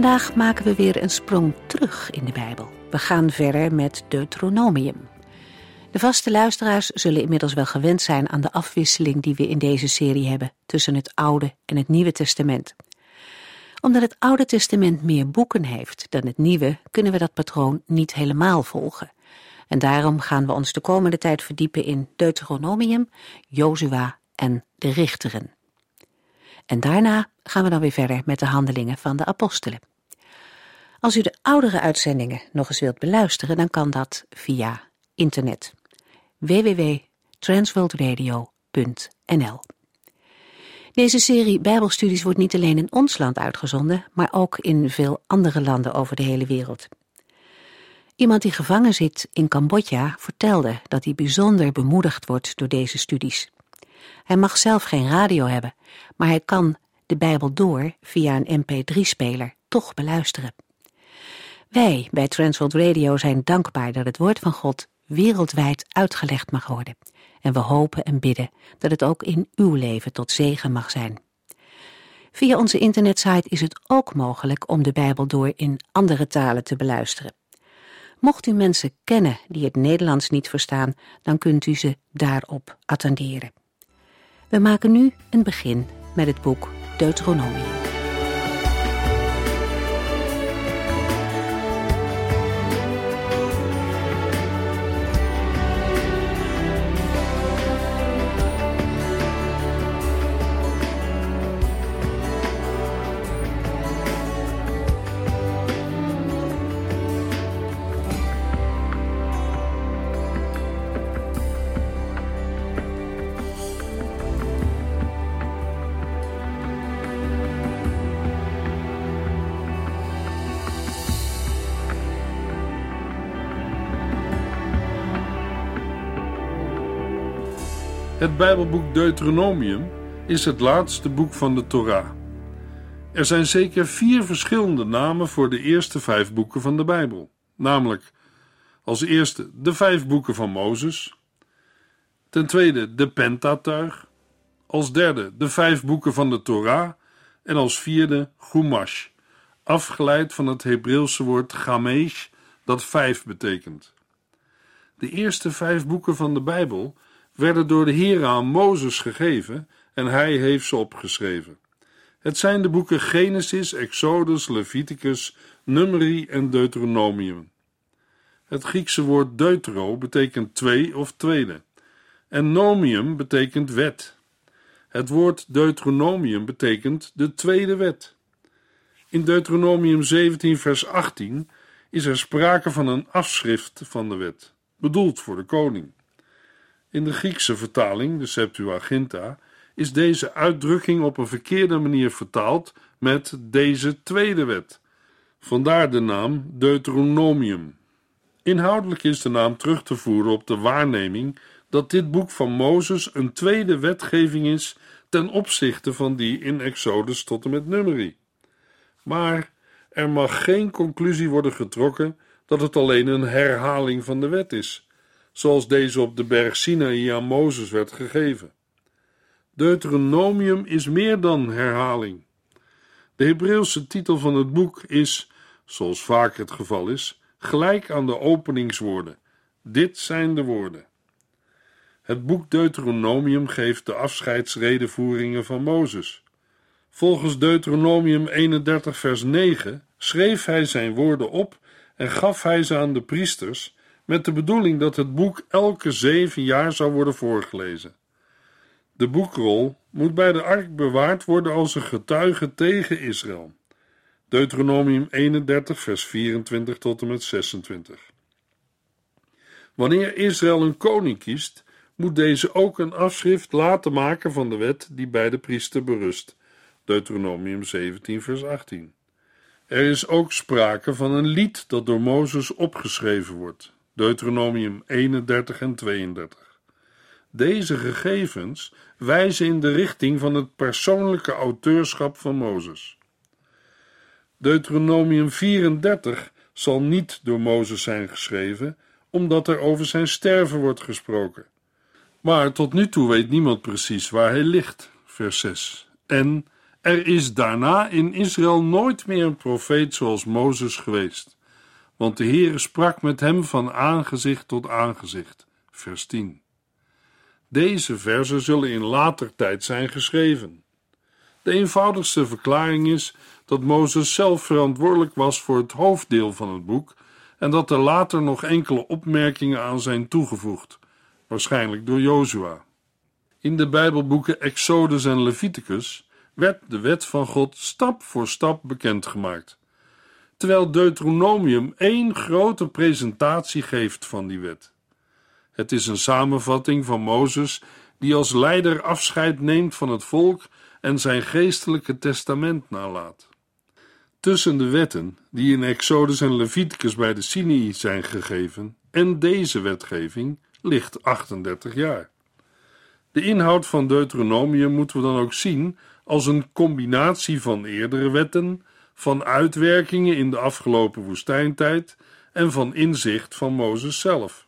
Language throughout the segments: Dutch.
Vandaag maken we weer een sprong terug in de Bijbel. We gaan verder met Deuteronomium. De vaste luisteraars zullen inmiddels wel gewend zijn aan de afwisseling die we in deze serie hebben tussen het Oude en het Nieuwe Testament. Omdat het Oude Testament meer boeken heeft dan het Nieuwe, kunnen we dat patroon niet helemaal volgen. En daarom gaan we ons de komende tijd verdiepen in Deuteronomium, Jozua en de Richteren. En daarna gaan we dan weer verder met de handelingen van de apostelen. Als u de oudere uitzendingen nog eens wilt beluisteren, dan kan dat via internet www.transworldradio.nl Deze serie Bijbelstudies wordt niet alleen in ons land uitgezonden, maar ook in veel andere landen over de hele wereld. Iemand die gevangen zit in Cambodja vertelde dat hij bijzonder bemoedigd wordt door deze studies. Hij mag zelf geen radio hebben, maar hij kan de Bijbel door via een mp3-speler toch beluisteren. Wij bij Transworld Radio zijn dankbaar dat het woord van God wereldwijd uitgelegd mag worden. En we hopen en bidden dat het ook in uw leven tot zegen mag zijn. Via onze internetsite is het ook mogelijk om de Bijbel door in andere talen te beluisteren. Mocht u mensen kennen die het Nederlands niet verstaan, dan kunt u ze daarop attenderen. We maken nu een begin met het boek Deuteronomium. Het Bijbelboek Deuteronomium is het laatste boek van de Torah. Er zijn zeker vier verschillende namen voor de eerste vijf boeken van de Bijbel, namelijk als eerste de vijf boeken van Mozes, ten tweede de Pentateuch, als derde de vijf boeken van de Torah en als vierde Chumash, afgeleid van het Hebreeuwse woord Gamesh, dat vijf betekent. De eerste vijf boeken van de Bijbel werden door de Heer aan Mozes gegeven en hij heeft ze opgeschreven. Het zijn de boeken Genesis, Exodus, Leviticus, Numeri en Deuteronomium. Het Griekse woord deutero betekent twee of tweede en nomium betekent wet. Het woord Deuteronomium betekent de tweede wet. In Deuteronomium 17 vers 18 is er sprake van een afschrift van de wet, bedoeld voor de koning. In de Griekse vertaling, de Septuaginta, is deze uitdrukking op een verkeerde manier vertaald met deze tweede wet. Vandaar de naam Deuteronomium. Inhoudelijk is de naam terug te voeren op de waarneming dat dit boek van Mozes een tweede wetgeving is ten opzichte van die in Exodus tot en met Numeri. Maar er mag geen conclusie worden getrokken dat het alleen een herhaling van de wet is zoals deze op de berg Sinaï aan Mozes werd gegeven. Deuteronomium is meer dan herhaling. De Hebreeuwse titel van het boek is, zoals vaak het geval is, gelijk aan de openingswoorden. Dit zijn de woorden. Het boek Deuteronomium geeft de afscheidsredevoeringen van Mozes. Volgens Deuteronomium 31, vers 9 schreef hij zijn woorden op en gaf hij ze aan de priesters met de bedoeling dat het boek elke zeven jaar zou worden voorgelezen. De boekrol moet bij de ark bewaard worden als een getuige tegen Israël. Deuteronomium 31, vers 24 tot en met 26. Wanneer Israël een koning kiest, moet deze ook een afschrift laten maken van de wet die bij de priester berust. Deuteronomium 17, vers 18. Er is ook sprake van een lied dat door Mozes opgeschreven wordt, Deuteronomium 31 en 32. Deze gegevens wijzen in de richting van het persoonlijke auteurschap van Mozes. Deuteronomium 34 zal niet door Mozes zijn geschreven, omdat er over zijn sterven wordt gesproken. Maar tot nu toe weet niemand precies waar hij ligt, vers 6. En er is daarna in Israël nooit meer een profeet zoals Mozes geweest, want de Heere sprak met hem van aangezicht tot aangezicht, vers 10. Deze verzen zullen in later tijd zijn geschreven. De eenvoudigste verklaring is dat Mozes zelf verantwoordelijk was voor het hoofddeel van het boek en dat er later nog enkele opmerkingen aan zijn toegevoegd, waarschijnlijk door Jozua. In de Bijbelboeken Exodus en Leviticus werd de wet van God stap voor stap bekendgemaakt, terwijl Deuteronomium één grote presentatie geeft van die wet. Het is een samenvatting van Mozes die als leider afscheid neemt van het volk en zijn geestelijke testament nalaat. Tussen de wetten die in Exodus en Leviticus bij de Sinai zijn gegeven en deze wetgeving ligt 38 jaar. De inhoud van Deuteronomium moeten we dan ook zien als een combinatie van eerdere wetten, van uitwerkingen in de afgelopen woestijntijd en van inzicht van Mozes zelf.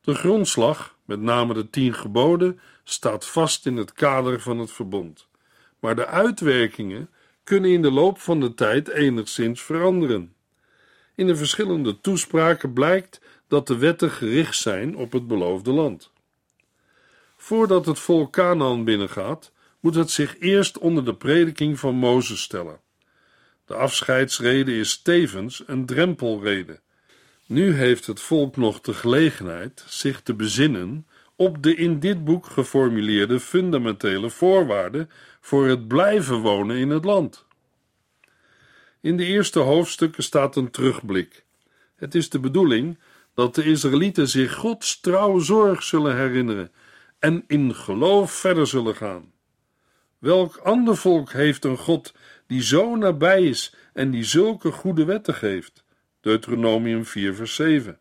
De grondslag, met name de tien geboden, staat vast in het kader van het verbond, maar de uitwerkingen kunnen in de loop van de tijd enigszins veranderen. In de verschillende toespraken blijkt dat de wetten gericht zijn op het beloofde land. Voordat het volk Canaan binnengaat, moet het zich eerst onder de prediking van Mozes stellen. De afscheidsrede is tevens een drempelrede. Nu heeft het volk nog de gelegenheid zich te bezinnen op de in dit boek geformuleerde fundamentele voorwaarden voor het blijven wonen in het land. In de eerste hoofdstukken staat een terugblik. Het is de bedoeling dat de Israëlieten zich Gods trouwe zorg zullen herinneren en in geloof verder zullen gaan. Welk ander volk heeft een God die zo nabij is en die zulke goede wetten geeft? Deuteronomium 4, vers 7.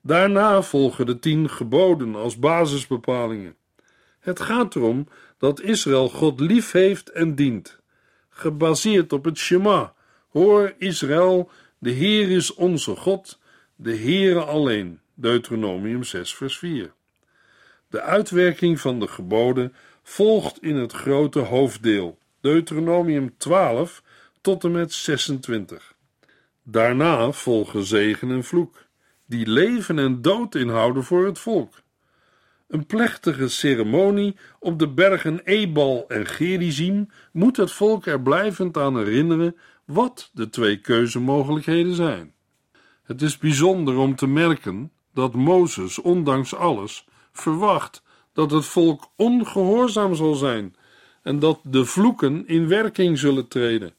Daarna volgen de tien geboden als basisbepalingen. Het gaat erom dat Israël God lief heeft en dient, gebaseerd op het Shema. Hoor Israël, de Heer is onze God, de Heere alleen. Deuteronomium 6, vers 4. De uitwerking van de geboden volgt in het grote hoofddeel, Deuteronomium 12 tot en met 26. Daarna volgen zegen en vloek, die leven en dood inhouden voor het volk. Een plechtige ceremonie op de bergen Ebal en Gerizim moet het volk er blijvend aan herinneren wat de twee keuzemogelijkheden zijn. Het is bijzonder om te merken dat Mozes, ondanks alles, verwacht dat het volk ongehoorzaam zal zijn en dat de vloeken in werking zullen treden.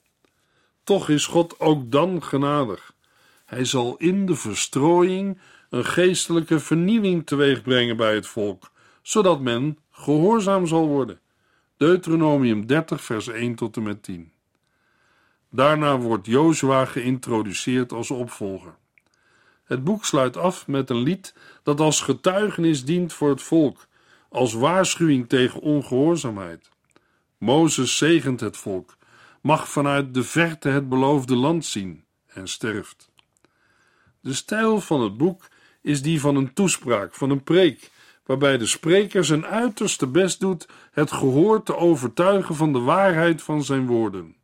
Toch is God ook dan genadig. Hij zal in de verstrooiing een geestelijke vernieuwing teweegbrengen bij het volk, zodat men gehoorzaam zal worden. Deuteronomium 30, vers 1 tot en met 10. Daarna wordt Jozua geïntroduceerd als opvolger. Het boek sluit af met een lied dat als getuigenis dient voor het volk, als waarschuwing tegen ongehoorzaamheid. Mozes zegent het volk, mag vanuit de verte het beloofde land zien en sterft. De stijl van het boek is die van een toespraak, van een preek, waarbij de spreker zijn uiterste best doet het gehoor te overtuigen van de waarheid van zijn woorden.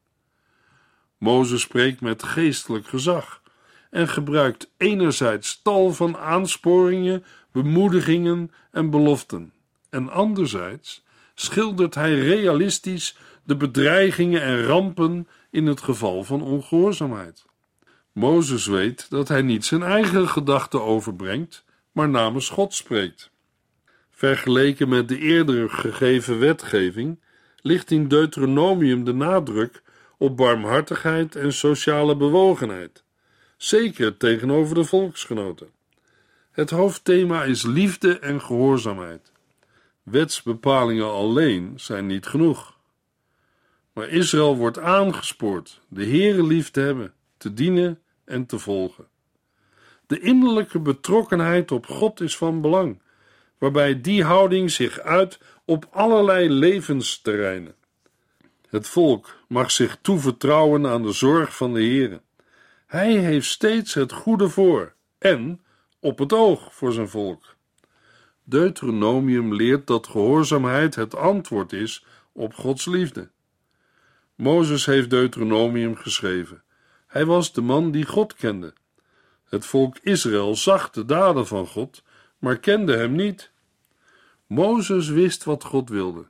Mozes spreekt met geestelijk gezag en gebruikt enerzijds tal van aansporingen, bemoedigingen en beloften, en anderzijds schildert hij realistisch de bedreigingen en rampen in het geval van ongehoorzaamheid. Mozes weet dat hij niet zijn eigen gedachten overbrengt, maar namens God spreekt. Vergeleken met de eerder gegeven wetgeving ligt in Deuteronomium de nadruk op barmhartigheid en sociale bewogenheid, zeker tegenover de volksgenoten. Het hoofdthema is liefde en gehoorzaamheid. Wetsbepalingen alleen zijn niet genoeg. Maar Israël wordt aangespoord de Heere lief te hebben, te dienen en te volgen. De innerlijke betrokkenheid op God is van belang, waarbij die houding zich uit op allerlei levensterreinen. Het volk mag zich toevertrouwen aan de zorg van de Heere. Hij heeft steeds het goede voor en op het oog voor zijn volk. Deuteronomium leert dat gehoorzaamheid het antwoord is op Gods liefde. Mozes heeft Deuteronomium geschreven. Hij was de man die God kende. Het volk Israël zag de daden van God, maar kende hem niet. Mozes wist wat God wilde.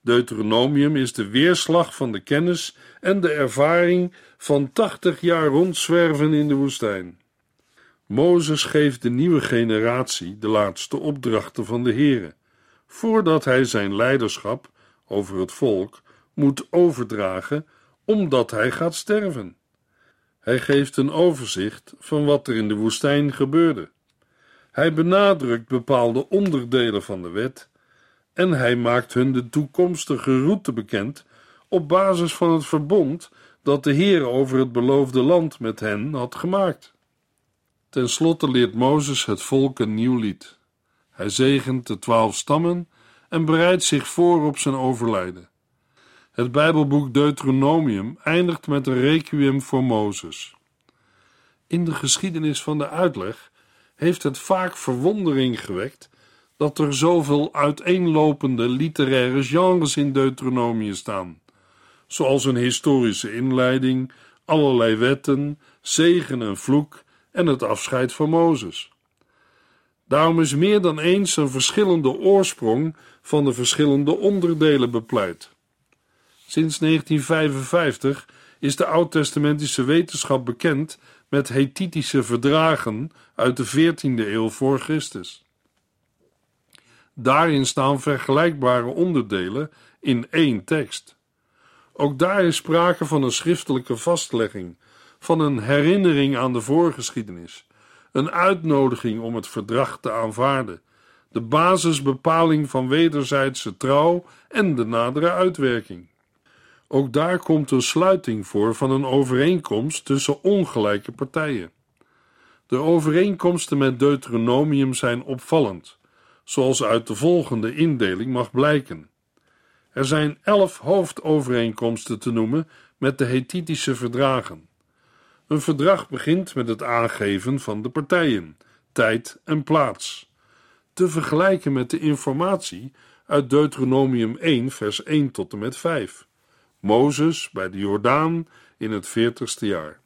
Deuteronomium is de weerslag van de kennis en de ervaring van tachtig jaar rondzwerven in de woestijn. Mozes geeft de nieuwe generatie de laatste opdrachten van de Heere, voordat hij zijn leiderschap over het volk moet overdragen, omdat hij gaat sterven. Hij geeft een overzicht van wat er in de woestijn gebeurde. Hij benadrukt bepaalde onderdelen van de wet en hij maakt hun de toekomstige route bekend op basis van het verbond dat de Heer over het beloofde land met hen had gemaakt. Ten slotte leert Mozes het volk een nieuw lied. Hij zegent de twaalf stammen en bereidt zich voor op zijn overlijden. Het Bijbelboek Deuteronomium eindigt met een requiem voor Mozes. In de geschiedenis van de uitleg heeft het vaak verwondering gewekt dat er zoveel uiteenlopende literaire genres in Deuteronomium staan, zoals een historische inleiding, allerlei wetten, zegen en vloek en het afscheid van Mozes. Daarom is meer dan eens een verschillende oorsprong van de verschillende onderdelen bepleit. Sinds 1955 is de oud-testamentische wetenschap bekend met Hethitische verdragen uit de 14e eeuw voor Christus. Daarin staan vergelijkbare onderdelen in één tekst. Ook daar is sprake van een schriftelijke vastlegging, van een herinnering aan de voorgeschiedenis, een uitnodiging om het verdrag te aanvaarden, de basisbepaling van wederzijdse trouw en de nadere uitwerking. Ook daar komt een sluiting voor van een overeenkomst tussen ongelijke partijen. De overeenkomsten met Deuteronomium zijn opvallend, zoals uit de volgende indeling mag blijken. Er zijn elf hoofdovereenkomsten te noemen met de Hethitische verdragen. Een verdrag begint met het aangeven van de partijen, tijd en plaats. Te vergelijken met de informatie uit Deuteronomium 1, vers 1 tot en met 5. Mozes bij de Jordaan in het veertigste jaar.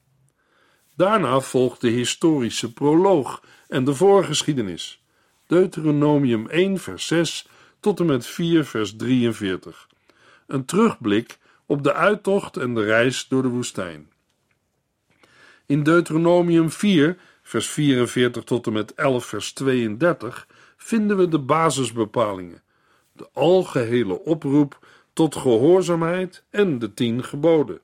Daarna volgt de historische proloog en de voorgeschiedenis. Deuteronomium 1, vers 6 tot en met 4, vers 43. Een terugblik op de uittocht en de reis door de woestijn. In Deuteronomium 4, vers 44 tot en met 11, vers 32 vinden we de basisbepalingen, de algehele oproep tot gehoorzaamheid en de tien geboden.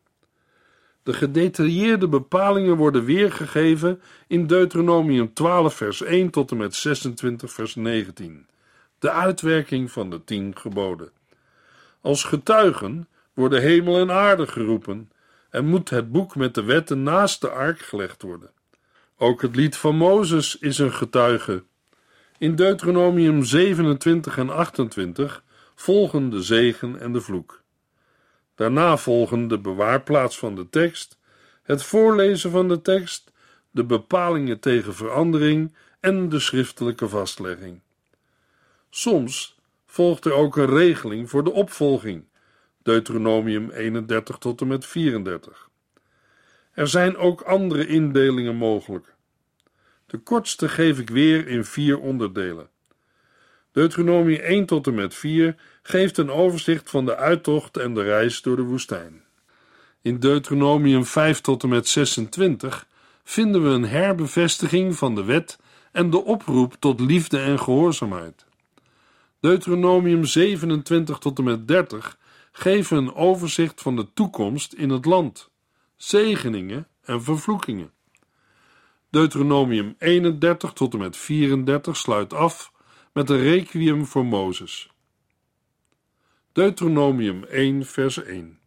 De gedetailleerde bepalingen worden weergegeven in Deuteronomium 12, vers 1 tot en met 26, vers 19. De uitwerking van de tien geboden. Als getuigen worden hemel en aarde geroepen en moet het boek met de wetten naast de ark gelegd worden. Ook het lied van Mozes is een getuige. In Deuteronomium 27 en 28 volgen de zegen en de vloek. Daarna volgen de bewaarplaats van de tekst, het voorlezen van de tekst, de bepalingen tegen verandering en de schriftelijke vastlegging. Soms volgt er ook een regeling voor de opvolging, Deuteronomium 31 tot en met 34. Er zijn ook andere indelingen mogelijk. De kortste geef ik weer in vier onderdelen. Deuteronomie 1 tot en met 4 geeft een overzicht van de uittocht en de reis door de woestijn. In Deuteronomium 5 tot en met 26 vinden we een herbevestiging van de wet en de oproep tot liefde en gehoorzaamheid. Deuteronomium 27 tot en met 30 geven een overzicht van de toekomst in het land, zegeningen en vervloekingen. Deuteronomium 31 tot en met 34 sluit af met een requiem voor Mozes. Deuteronomium 1, vers 1.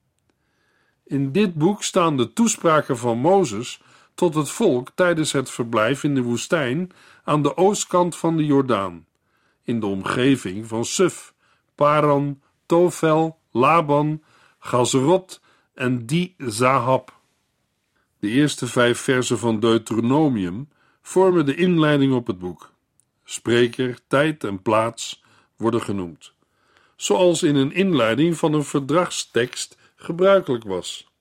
In dit boek staan de toespraken van Mozes tot het volk tijdens het verblijf in de woestijn aan de oostkant van de Jordaan, in de omgeving van Suf, Paran, Tofel, Laban, Gazerot en Di Zahab. De eerste vijf versen van Deuteronomium vormen de inleiding op het boek. Spreker, tijd en plaats worden genoemd, zoals in een inleiding van een verdragstekst gebruikelijk was.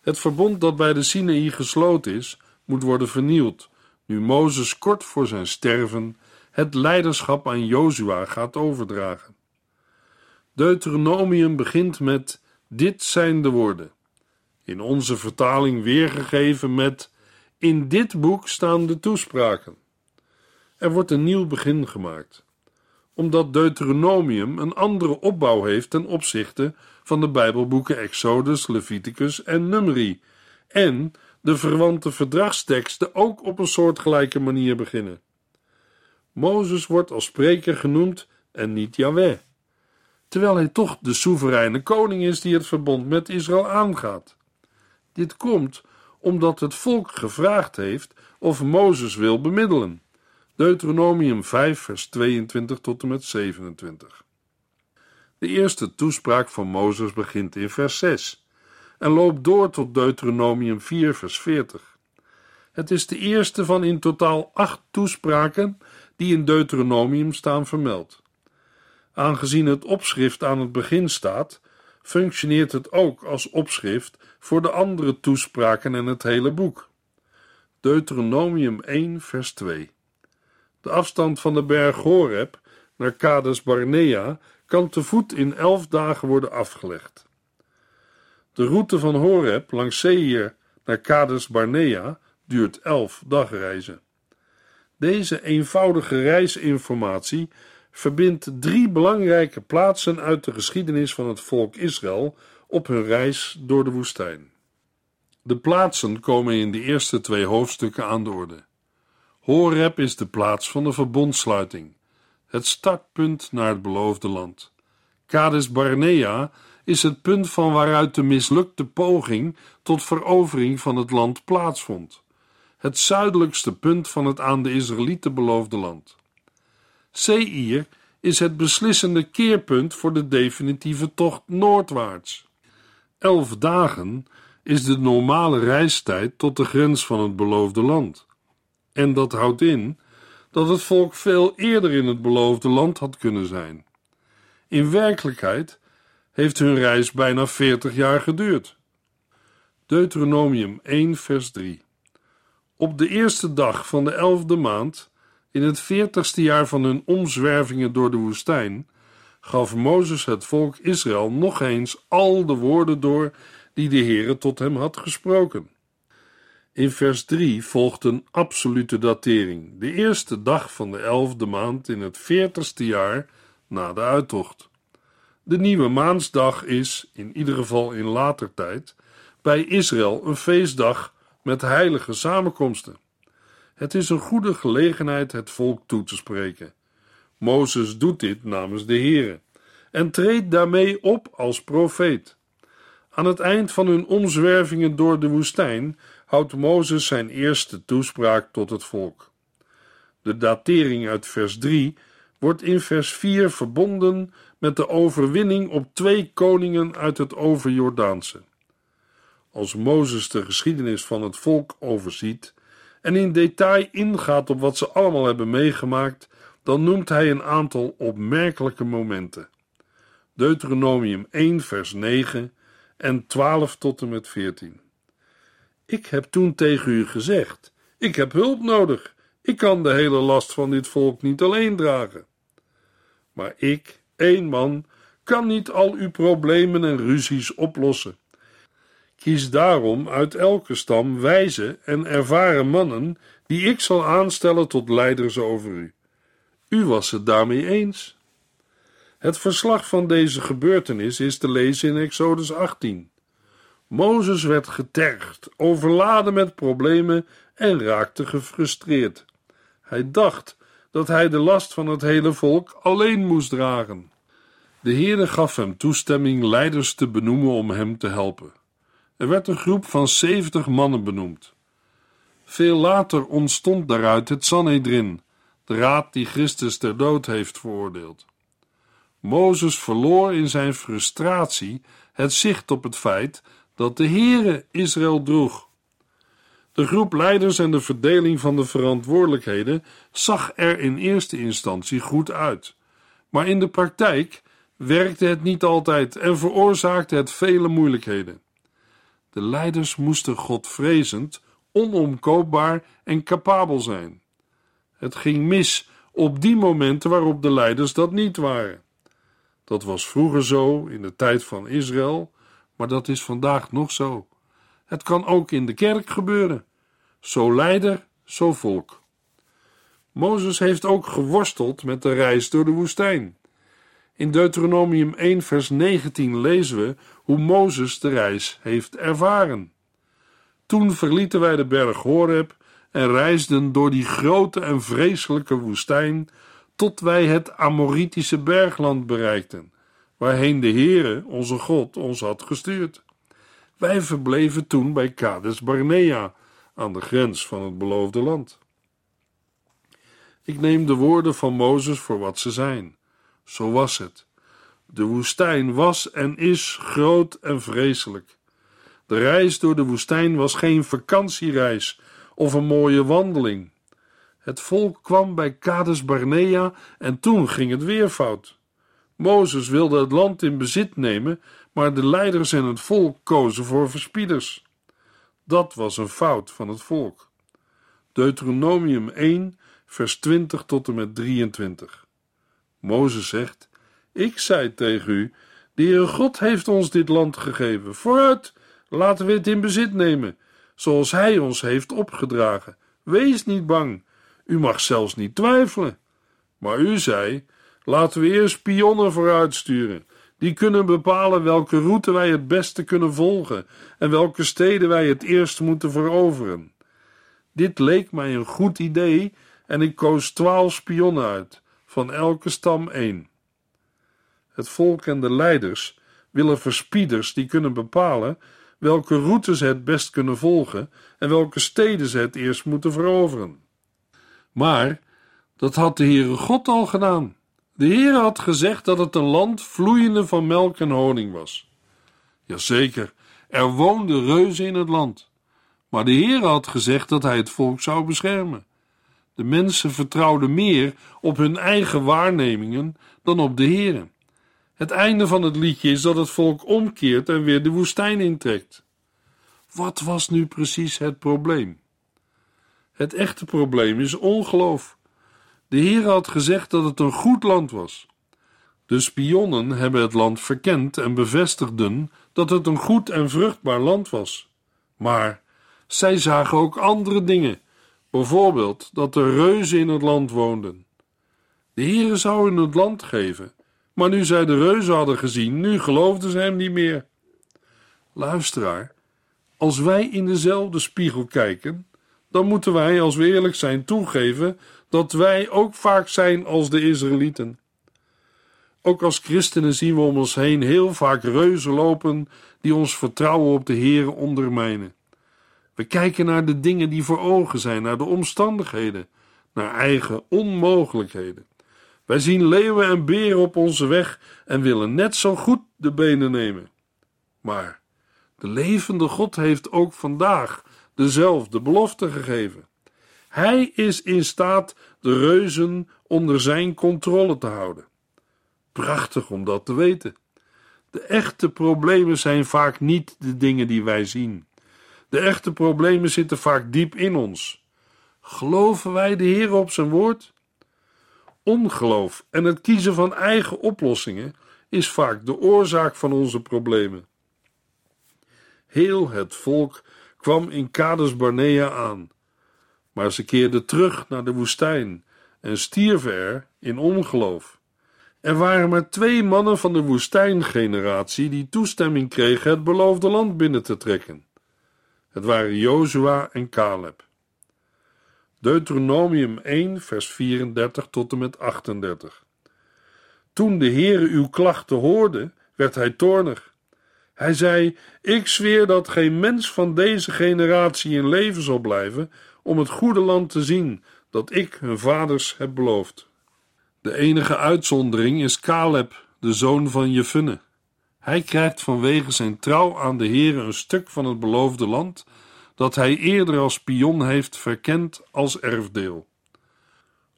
Het verbond dat bij de Sinaï gesloten is, moet worden vernield, nu Mozes kort voor zijn sterven het leiderschap aan Jozua gaat overdragen. Deuteronomium begint met: Dit zijn de woorden. In onze vertaling weergegeven met: In dit boek staan de toespraken. Er wordt een nieuw begin gemaakt, omdat Deuteronomium een andere opbouw heeft ten opzichte van de Bijbelboeken Exodus, Leviticus en Numeri, en de verwante verdragsteksten ook op een soortgelijke manier beginnen. Mozes wordt als spreker genoemd en niet Yahweh, terwijl hij toch de soevereine koning is die het verbond met Israël aangaat. Dit komt omdat het volk gevraagd heeft of Mozes wil bemiddelen. Deuteronomium 5, vers 22 tot en met 27. De eerste toespraak van Mozes begint in vers 6 en loopt door tot Deuteronomium 4, vers 40. Het is de eerste van in totaal acht toespraken die in Deuteronomium staan vermeld. Aangezien het opschrift aan het begin staat, functioneert het ook als opschrift voor de andere toespraken en het hele boek. Deuteronomium 1, vers 2. De afstand van de berg Horeb naar Kades Barnea kan te voet in elf dagen worden afgelegd. De route van Horeb langs Seir naar Kades Barnea duurt elf dagreizen. Deze eenvoudige reisinformatie verbindt drie belangrijke plaatsen uit de geschiedenis van het volk Israël op hun reis door de woestijn. De plaatsen komen in de eerste twee hoofdstukken aan de orde. Horeb is de plaats van de verbondsluiting, het startpunt naar het beloofde land. Kades Barnea is het punt van waaruit de mislukte poging tot verovering van het land plaatsvond. Het zuidelijkste punt van het aan de Israëlieten beloofde land. Seir is het beslissende keerpunt voor de definitieve tocht noordwaarts. Elf dagen is de normale reistijd tot de grens van het beloofde land. En dat houdt in dat het volk veel eerder in het beloofde land had kunnen zijn. In werkelijkheid heeft hun reis bijna 40 jaar geduurd. Deuteronomium 1, vers 3. Op de eerste dag van de elfde maand, in het veertigste jaar van hun omzwervingen door de woestijn, gaf Mozes het volk Israël nog eens al de woorden door die de Heere tot hem had gesproken. In vers 3 volgt een absolute datering, de eerste dag van de elfde maand in het veertigste jaar na de uittocht. De nieuwe maansdag is, in ieder geval in later tijd, bij Israël een feestdag met heilige samenkomsten. Het is een goede gelegenheid het volk toe te spreken. Mozes doet dit namens de Heere en treedt daarmee op als profeet. Aan het eind van hun omzwervingen door de woestijn houdt Mozes zijn eerste toespraak tot het volk. De datering uit vers 3 wordt in vers 4 verbonden met de overwinning op twee koningen uit het overjordaanse. Als Mozes de geschiedenis van het volk overziet en in detail ingaat op wat ze allemaal hebben meegemaakt, dan noemt hij een aantal opmerkelijke momenten. Deuteronomium 1, vers 9 en 12 tot en met 14. Ik heb toen tegen u gezegd: Ik heb hulp nodig. Ik kan de hele last van dit volk niet alleen dragen. Maar ik, één man, kan niet al uw problemen en ruzies oplossen. Kies daarom uit elke stam wijze en ervaren mannen, die ik zal aanstellen tot leiders over u. U was het daarmee eens. Het verslag van deze gebeurtenis is te lezen in Exodus 18. Mozes werd getergd, overladen met problemen en raakte gefrustreerd. Hij dacht dat hij de last van het hele volk alleen moest dragen. De Heere gaf hem toestemming leiders te benoemen om hem te helpen. Er werd een groep van zeventig mannen benoemd. Veel later ontstond daaruit het Sanhedrin, de raad die Christus ter dood heeft veroordeeld. Mozes verloor in zijn frustratie het zicht op het feit dat de Heere Israël droeg. De groep leiders en de verdeling van de verantwoordelijkheden zag er in eerste instantie goed uit, maar in de praktijk werkte het niet altijd en veroorzaakte het vele moeilijkheden. De leiders moesten Godvrezend, onomkoopbaar en capabel zijn. Het ging mis op die momenten waarop de leiders dat niet waren. Dat was vroeger zo in de tijd van Israël, maar dat is vandaag nog zo. Het kan ook in de kerk gebeuren. Zo leider, zo volk. Mozes heeft ook geworsteld met de reis door de woestijn. In Deuteronomium 1, vers 19 lezen we hoe Mozes de reis heeft ervaren. Toen verlieten wij de berg Horeb en reisden door die grote en vreselijke woestijn tot wij het Amoritische bergland bereikten, waarheen de Heere, onze God, ons had gestuurd. Wij verbleven toen bij Kades Barnea, aan de grens van het beloofde land. Ik neem de woorden van Mozes voor wat ze zijn. Zo was het. De woestijn was en is groot en vreselijk. De reis door de woestijn was geen vakantiereis of een mooie wandeling. Het volk kwam bij Kades Barnea en toen ging het weer fout. Mozes wilde het land in bezit nemen, maar de leiders en het volk kozen voor verspieders. Dat was een fout van het volk. Deuteronomium 1, vers 20 tot en met 23. Mozes zegt: Ik zei tegen u: De Heere God heeft ons dit land gegeven. Vooruit, laten we het in bezit nemen, zoals Hij ons heeft opgedragen. Wees niet bang, u mag zelfs niet twijfelen. Maar u zei: Laten we eerst spionnen vooruitsturen. Die kunnen bepalen welke route wij het beste kunnen volgen en welke steden wij het eerst moeten veroveren. Dit leek mij een goed idee en ik koos twaalf spionnen uit, van elke stam één. Het volk en de leiders willen verspieders die kunnen bepalen welke route ze het best kunnen volgen en welke steden ze het eerst moeten veroveren. Maar dat had de Heere God al gedaan. De Heer had gezegd dat het een land vloeiende van melk en honing was. Jazeker, er woonden reuzen in het land. Maar de Heer had gezegd dat hij het volk zou beschermen. De mensen vertrouwden meer op hun eigen waarnemingen dan op de Heer. Het einde van het liedje is dat het volk omkeert en weer de woestijn intrekt. Wat was nu precies het probleem? Het echte probleem is ongeloof. De Heer had gezegd dat het een goed land was. De spionnen hebben het land verkend en bevestigden dat het een goed en vruchtbaar land was. Maar zij zagen ook andere dingen, bijvoorbeeld dat er reuzen in het land woonden. De Heere zou hun het land geven, maar nu zij de reuzen hadden gezien, nu geloofden ze hem niet meer. Luisteraar, als wij in dezelfde spiegel kijken, dan moeten wij, als we eerlijk zijn, toegeven dat wij ook vaak zijn als de Israëlieten. Ook als christenen zien we om ons heen heel vaak reuzen lopen die ons vertrouwen op de Heer ondermijnen. We kijken naar de dingen die voor ogen zijn, naar de omstandigheden, naar eigen onmogelijkheden. Wij zien leeuwen en beren op onze weg en willen net zo goed de benen nemen. Maar de levende God heeft ook vandaag dezelfde belofte gegeven. Hij is in staat de reuzen onder zijn controle te houden. Prachtig om dat te weten. De echte problemen zijn vaak niet de dingen die wij zien. De echte problemen zitten vaak diep in ons. Geloven wij de Heer op zijn woord? Ongeloof en het kiezen van eigen oplossingen is vaak de oorzaak van onze problemen. Heel het volk kwam in Kades Barnea aan, maar ze keerden terug naar de woestijn en stierven er in ongeloof. Er waren maar twee mannen van de woestijngeneratie die toestemming kregen het beloofde land binnen te trekken. Het waren Jozua en Caleb. Deuteronomium 1, vers 34 tot en met 38. Toen de Heere uw klachten hoorde, werd hij toornig. Hij zei: Ik zweer dat geen mens van deze generatie in leven zal blijven om het goede land te zien dat ik hun vaders heb beloofd. De enige uitzondering is Caleb, de zoon van Jefunne. Hij krijgt vanwege zijn trouw aan de Heer een stuk van het beloofde land dat hij eerder als spion heeft verkend als erfdeel.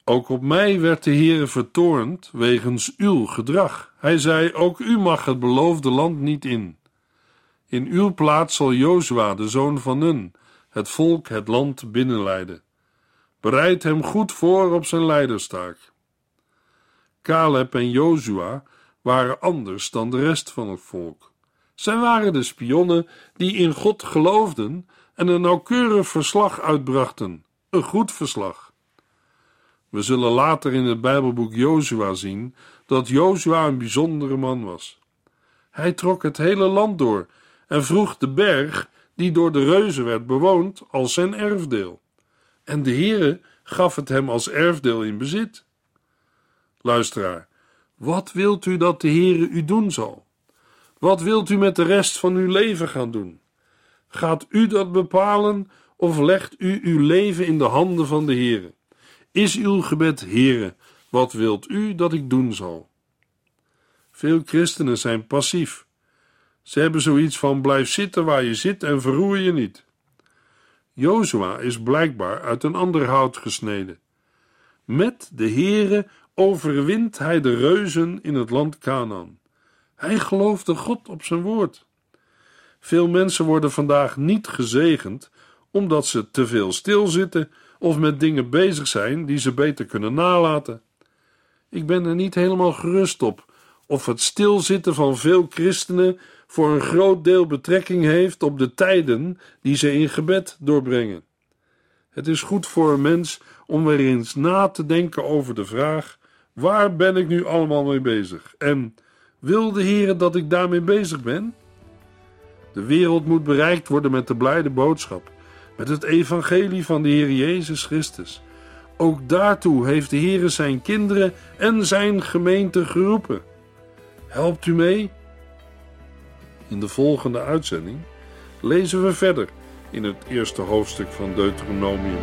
Ook op mij werd de Heere vertoornd wegens uw gedrag. Hij zei: Ook u mag het beloofde land niet in. In uw plaats zal Jozua, de zoon van Nun, het volk het land binnenleiden. Bereid hem goed voor op zijn leiderstaak. Caleb en Jozua waren anders dan de rest van het volk. Zij waren de spionnen die in God geloofden en een nauwkeurig verslag uitbrachten, een goed verslag. We zullen later in het Bijbelboek Jozua zien dat Jozua een bijzondere man was. Hij trok het hele land door en vroeg de berg, die door de reuzen werd bewoond, als zijn erfdeel. En de Heere gaf het hem als erfdeel in bezit. Luisteraar, wat wilt u dat de Heere u doen zal? Wat wilt u met de rest van uw leven gaan doen? Gaat u dat bepalen of legt u uw leven in de handen van de Heere? Is uw gebed, Heere, wat wilt u dat ik doen zal? Veel christenen zijn passief. Ze hebben zoiets van blijf zitten waar je zit en verroer je niet. Jozua is blijkbaar uit een ander hout gesneden. Met de Heere overwint hij de reuzen in het land Canaan. Hij geloofde God op zijn woord. Veel mensen worden vandaag niet gezegend omdat ze te veel stilzitten of met dingen bezig zijn die ze beter kunnen nalaten. Ik ben er niet helemaal gerust op of het stilzitten van veel christenen voor een groot deel betrekking heeft op de tijden die ze in gebed doorbrengen. Het is goed voor een mens om weer eens na te denken over de vraag: waar ben ik nu allemaal mee bezig? En wil de Heer dat ik daarmee bezig ben? De wereld moet bereikt worden met de blijde boodschap, met het evangelie van de Heer Jezus Christus. Ook daartoe heeft de Heer zijn kinderen en zijn gemeente geroepen. Helpt u mee? In de volgende uitzending lezen we verder in het eerste hoofdstuk van Deuteronomium.